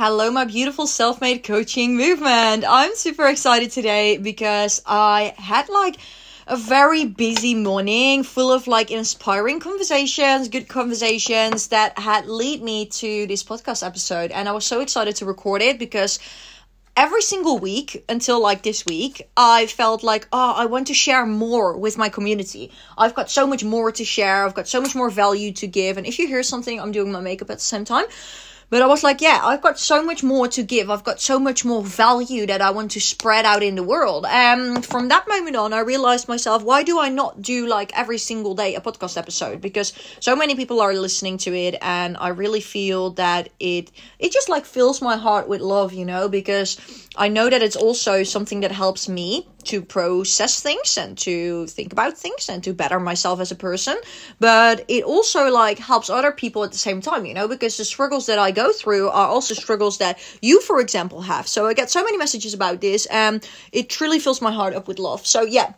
Hello, my beautiful self made coaching movement. I'm super excited today because I had like a very busy morning full of like inspiring conversations, good conversations that had lead me to this podcast episode. And I was so excited to record it because every single week until like this week, I felt like, oh, I want to share more with my community. I've got so much more to share. I've got so much more value to give. And if you hear something, I'm doing my makeup at the same time. But I was like, yeah, I've got so much more to give. I've got so much more value that I want to spread out in the world. And from that moment on, I realized myself, why do I not do like every single day a podcast episode? Because so many people are listening to it and I really feel that it it just like fills my heart with love, you know, because I know that it's also something that helps me to process things and to think about things and to better myself as a person. But it also like helps other people at the same time you know because the struggles that i go through are also struggles that you for example have. So i get so many messages about this and it truly fills my heart up with love. So yeah.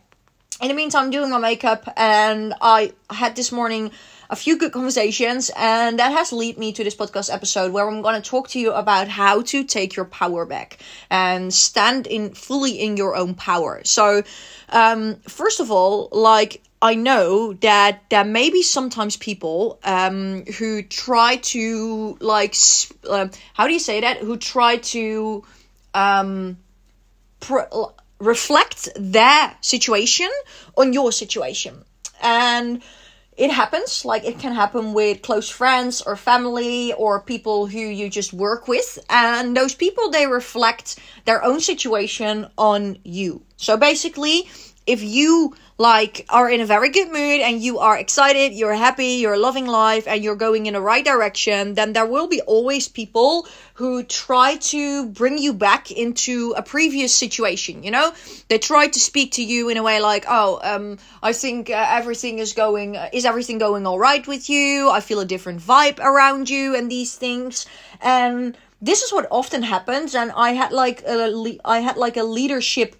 In the meantime, I'm doing my makeup, and I had this morning a few good conversations, and that has led me to this podcast episode where I'm going to talk to you about how to take your power back and stand in fully in your own power. So, um, first of all, like I know that there may be sometimes people um, who try to like uh, how do you say that? Who try to um, reflect their situation on your situation. And it happens, like it can happen with close friends or family or people who you just work with. And those people, they reflect their own situation on you. So basically, if you like are in a very good mood and you are excited, you're happy, you're loving life and you're going in the right direction, then there will be always people who try to bring you back into a previous situation, you know? They try to speak to you in a way like, "Oh, um I think uh, everything is going uh, is everything going all right with you? I feel a different vibe around you and these things." And this is what often happens and I had like a I had like a leadership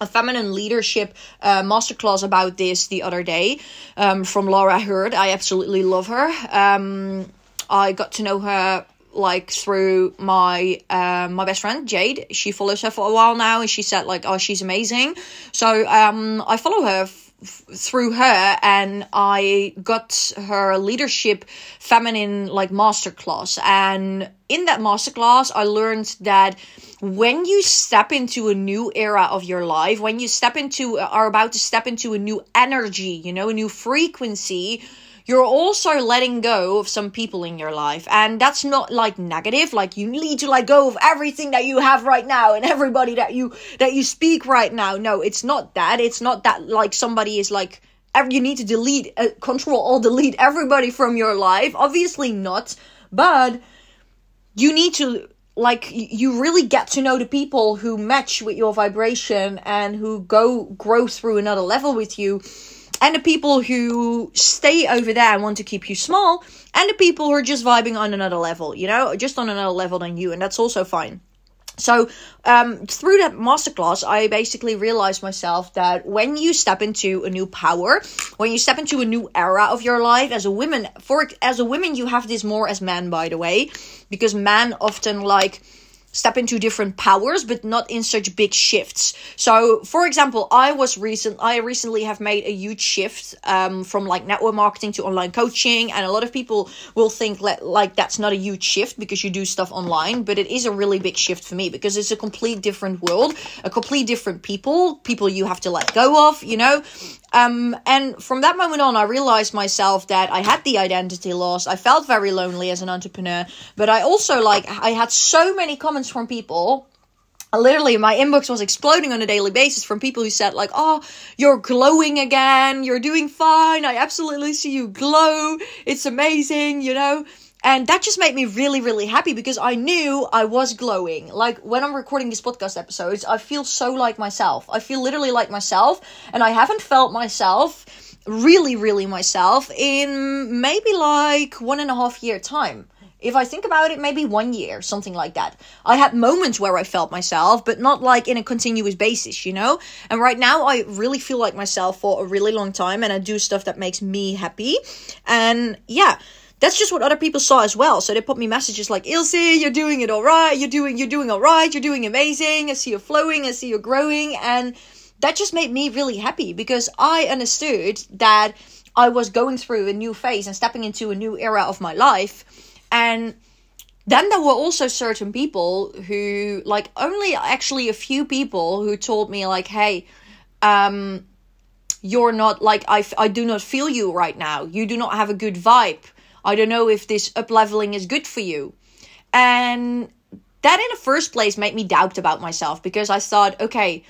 a feminine leadership uh, masterclass about this the other day um, from Laura Hurd. I absolutely love her. Um, I got to know her like through my uh, my best friend Jade. She follows her for a while now, and she said like, "Oh, she's amazing." So um, I follow her through her and I got her leadership feminine like masterclass. And in that masterclass I learned that when you step into a new era of your life when you step into are about to step into a new energy you know a new frequency you're also letting go of some people in your life. And that's not like negative, like you need to let go of everything that you have right now and everybody that you that you speak right now. No, it's not that. It's not that like somebody is like you need to delete uh, control or delete everybody from your life. Obviously not. But you need to like you really get to know the people who match with your vibration and who go grow through another level with you and the people who stay over there and want to keep you small, and the people who are just vibing on another level, you know, just on another level than you, and that's also fine. So, um, through that masterclass, I basically realized myself that when you step into a new power, when you step into a new era of your life as a woman, for as a woman, you have this more as men, by the way, because men often like step into different powers, but not in such big shifts. So, for example, I was recent, I recently have made a huge shift um, from like network marketing to online coaching, and a lot of people will think like, like that's not a huge shift because you do stuff online, but it is a really big shift for me because it's a complete different world, a complete different people, people you have to let go of, you know. Um, and from that moment on, I realized myself that I had the identity loss. I felt very lonely as an entrepreneur, but I also like I had so many comments from people. Literally my inbox was exploding on a daily basis from people who said like oh you're glowing again. You're doing fine. I absolutely see you glow. It's amazing you know and that just made me really, really happy because I knew I was glowing. Like when I'm recording these podcast episodes, I feel so like myself. I feel literally like myself, and I haven't felt myself really, really myself in maybe like one and a half year time. If I think about it, maybe one year, something like that. I had moments where I felt myself, but not like in a continuous basis, you know? And right now, I really feel like myself for a really long time, and I do stuff that makes me happy. And yeah, that's just what other people saw as well. So they put me messages like, Ilse, you're doing it all right. You're doing, you're doing all right. You're doing amazing. I see you're flowing. I see you're growing. And that just made me really happy because I understood that I was going through a new phase and stepping into a new era of my life. And then there were also certain people who, like, only actually a few people who told me, like, hey, um, you're not like I, I do not feel you right now. You do not have a good vibe. I don't know if this up leveling is good for you. And that in the first place made me doubt about myself because I thought, okay,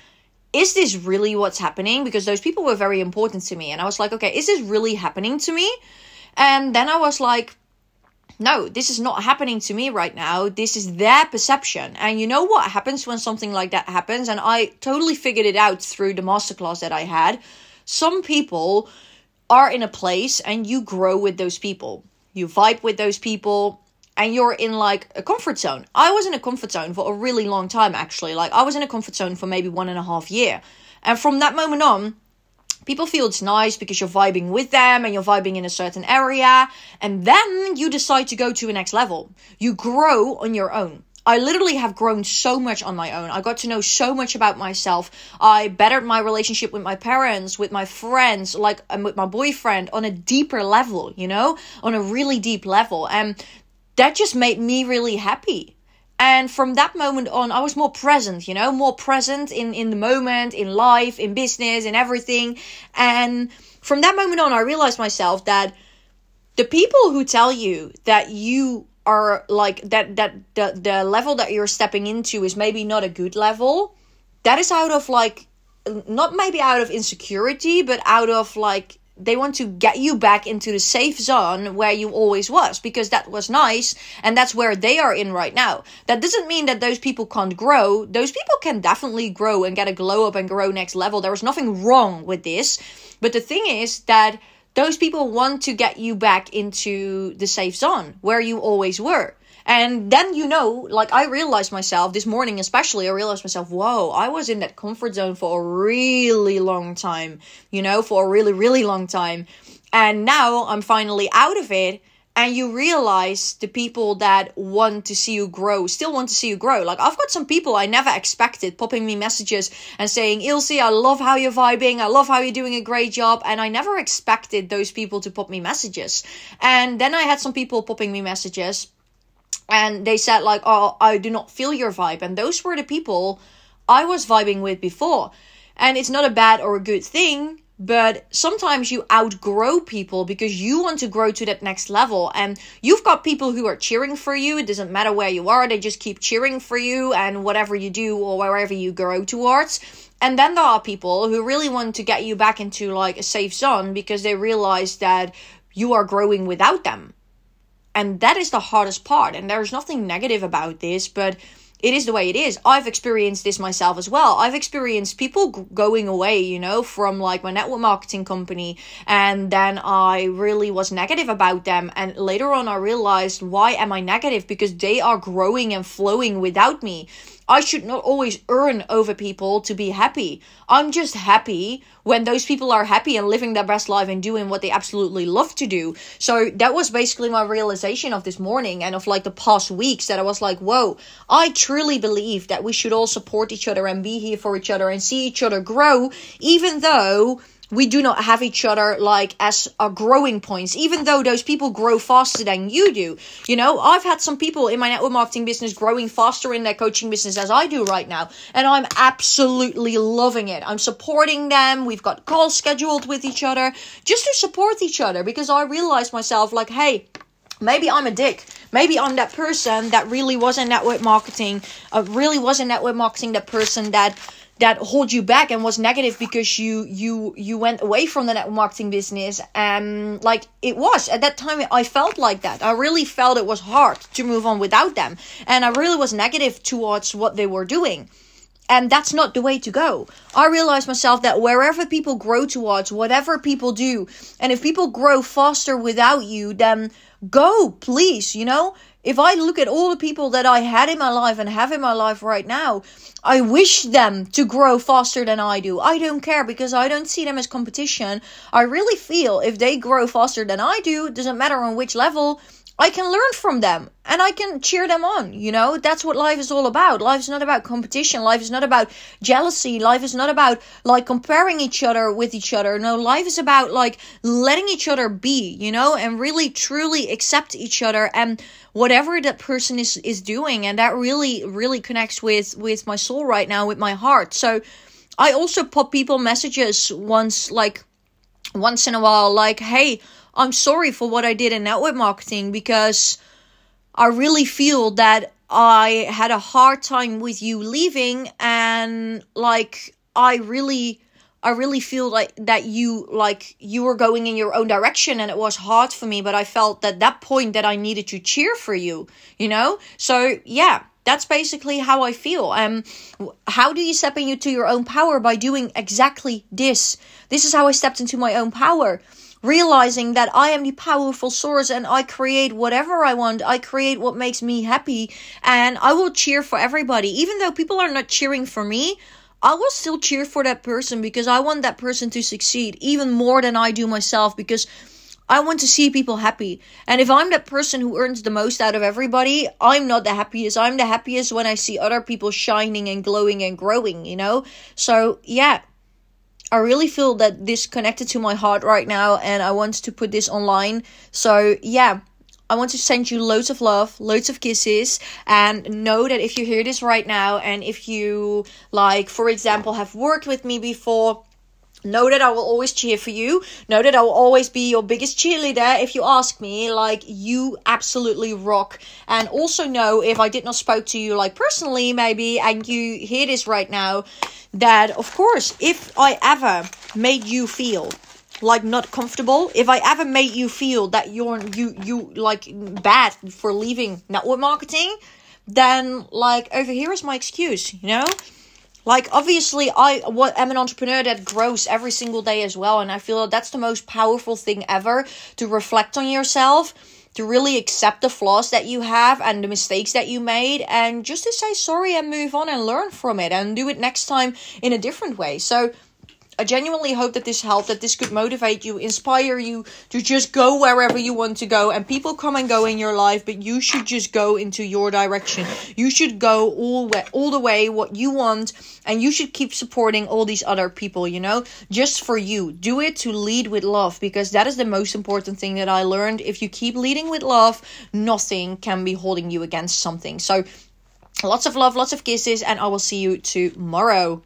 is this really what's happening? Because those people were very important to me. And I was like, okay, is this really happening to me? And then I was like, no, this is not happening to me right now. This is their perception. And you know what happens when something like that happens? And I totally figured it out through the masterclass that I had. Some people are in a place and you grow with those people you vibe with those people and you're in like a comfort zone. I was in a comfort zone for a really long time actually. Like I was in a comfort zone for maybe one and a half year. And from that moment on, people feel it's nice because you're vibing with them and you're vibing in a certain area. And then you decide to go to a next level. You grow on your own. I literally have grown so much on my own. I got to know so much about myself. I bettered my relationship with my parents, with my friends, like and with my boyfriend on a deeper level, you know, on a really deep level. And that just made me really happy. And from that moment on, I was more present, you know, more present in, in the moment, in life, in business, in everything. And from that moment on, I realized myself that the people who tell you that you are like that that the the level that you're stepping into is maybe not a good level. That is out of like not maybe out of insecurity but out of like they want to get you back into the safe zone where you always was because that was nice and that's where they are in right now. That doesn't mean that those people can't grow. Those people can definitely grow and get a glow up and grow next level. There is nothing wrong with this. But the thing is that those people want to get you back into the safe zone where you always were. And then you know, like I realized myself this morning, especially, I realized myself, whoa, I was in that comfort zone for a really long time, you know, for a really, really long time. And now I'm finally out of it and you realize the people that want to see you grow still want to see you grow. Like I've got some people I never expected popping me messages and saying, Ilse, I love how you're vibing. I love how you're doing a great job. And I never expected those people to pop me messages. And then I had some people popping me messages and they said like, oh, I do not feel your vibe. And those were the people I was vibing with before. And it's not a bad or a good thing but sometimes you outgrow people because you want to grow to that next level. And you've got people who are cheering for you. It doesn't matter where you are. They just keep cheering for you and whatever you do or wherever you grow towards. And then there are people who really want to get you back into like a safe zone because they realize that you are growing without them. And that is the hardest part. And there's nothing negative about this but it is the way it is. I've experienced this myself as well. I've experienced people g- going away, you know, from like my network marketing company, and then I really was negative about them. And later on, I realized why am I negative? Because they are growing and flowing without me. I should not always earn over people to be happy. I'm just happy when those people are happy and living their best life and doing what they absolutely love to do. So that was basically my realization of this morning and of like the past weeks that I was like, whoa, I truly believe that we should all support each other and be here for each other and see each other grow, even though we do not have each other like as our growing points, even though those people grow faster than you do. You know, I've had some people in my network marketing business growing faster in their coaching business as I do right now, and I'm absolutely loving it. I'm supporting them. We've got calls scheduled with each other just to support each other because I realized myself like, hey, maybe I'm a dick. Maybe I'm that person that really was in network marketing, uh, really was in network marketing, that person that that hold you back and was negative because you you you went away from the network marketing business. And like it was. At that time i felt like that. I really felt it was hard to move on without them. And i really was negative towards what they were doing and that's not the way to go. I realize myself that wherever people grow towards, whatever people do, and if people grow faster without you, then go, please, you know? If I look at all the people that I had in my life and have in my life right now, I wish them to grow faster than I do. I don't care because I don't see them as competition. I really feel if they grow faster than I do, it doesn't matter on which level, I can learn from them and I can cheer them on. You know, that's what life is all about. Life is not about competition. Life is not about jealousy. Life is not about like comparing each other with each other. No, life is about like letting each other be, you know, and really truly accept each other and whatever that person is is doing and that really really connects with with my soul right now with my heart. So I also pop people messages once like once in a while like, "Hey, I'm sorry for what I did in network marketing because I really feel that I had a hard time with you leaving and like I really I really feel like that you like you were going in your own direction and it was hard for me but I felt that that point that I needed to cheer for you you know so yeah that's basically how I feel. Um, how do you step into your own power by doing exactly this? This is how I stepped into my own power realizing that I am the powerful source and I create whatever I want. I create what makes me happy and I will cheer for everybody. Even though people are not cheering for me, I will still cheer for that person because I want that person to succeed even more than I do myself because I want to see people happy. And if I'm that person who earns the most out of everybody, I'm not the happiest. I'm the happiest when I see other people shining and glowing and growing, you know? So, yeah, I really feel that this connected to my heart right now, and I want to put this online. So, yeah. I want to send you loads of love, loads of kisses, and know that if you hear this right now, and if you, like, for example, have worked with me before, Know that I will always cheer for you. Know that I will always be your biggest cheerleader if you ask me. Like, you absolutely rock. And also know if I did not spoke to you, like, personally, maybe, and you hear this right now, that, of course, if I ever made you feel like not comfortable if i ever made you feel that you're you you like bad for leaving network marketing then like over here is my excuse you know like obviously i what am an entrepreneur that grows every single day as well and i feel that that's the most powerful thing ever to reflect on yourself to really accept the flaws that you have and the mistakes that you made and just to say sorry and move on and learn from it and do it next time in a different way. So I genuinely hope that this helped, that this could motivate you, inspire you to just go wherever you want to go. And people come and go in your life, but you should just go into your direction. You should go all way, all the way what you want, and you should keep supporting all these other people. You know, just for you. Do it to lead with love because that is the most important thing that I learned. If you keep leading with love, nothing can be holding you against something. So. Lots of love, lots of kisses, and I will see you tomorrow.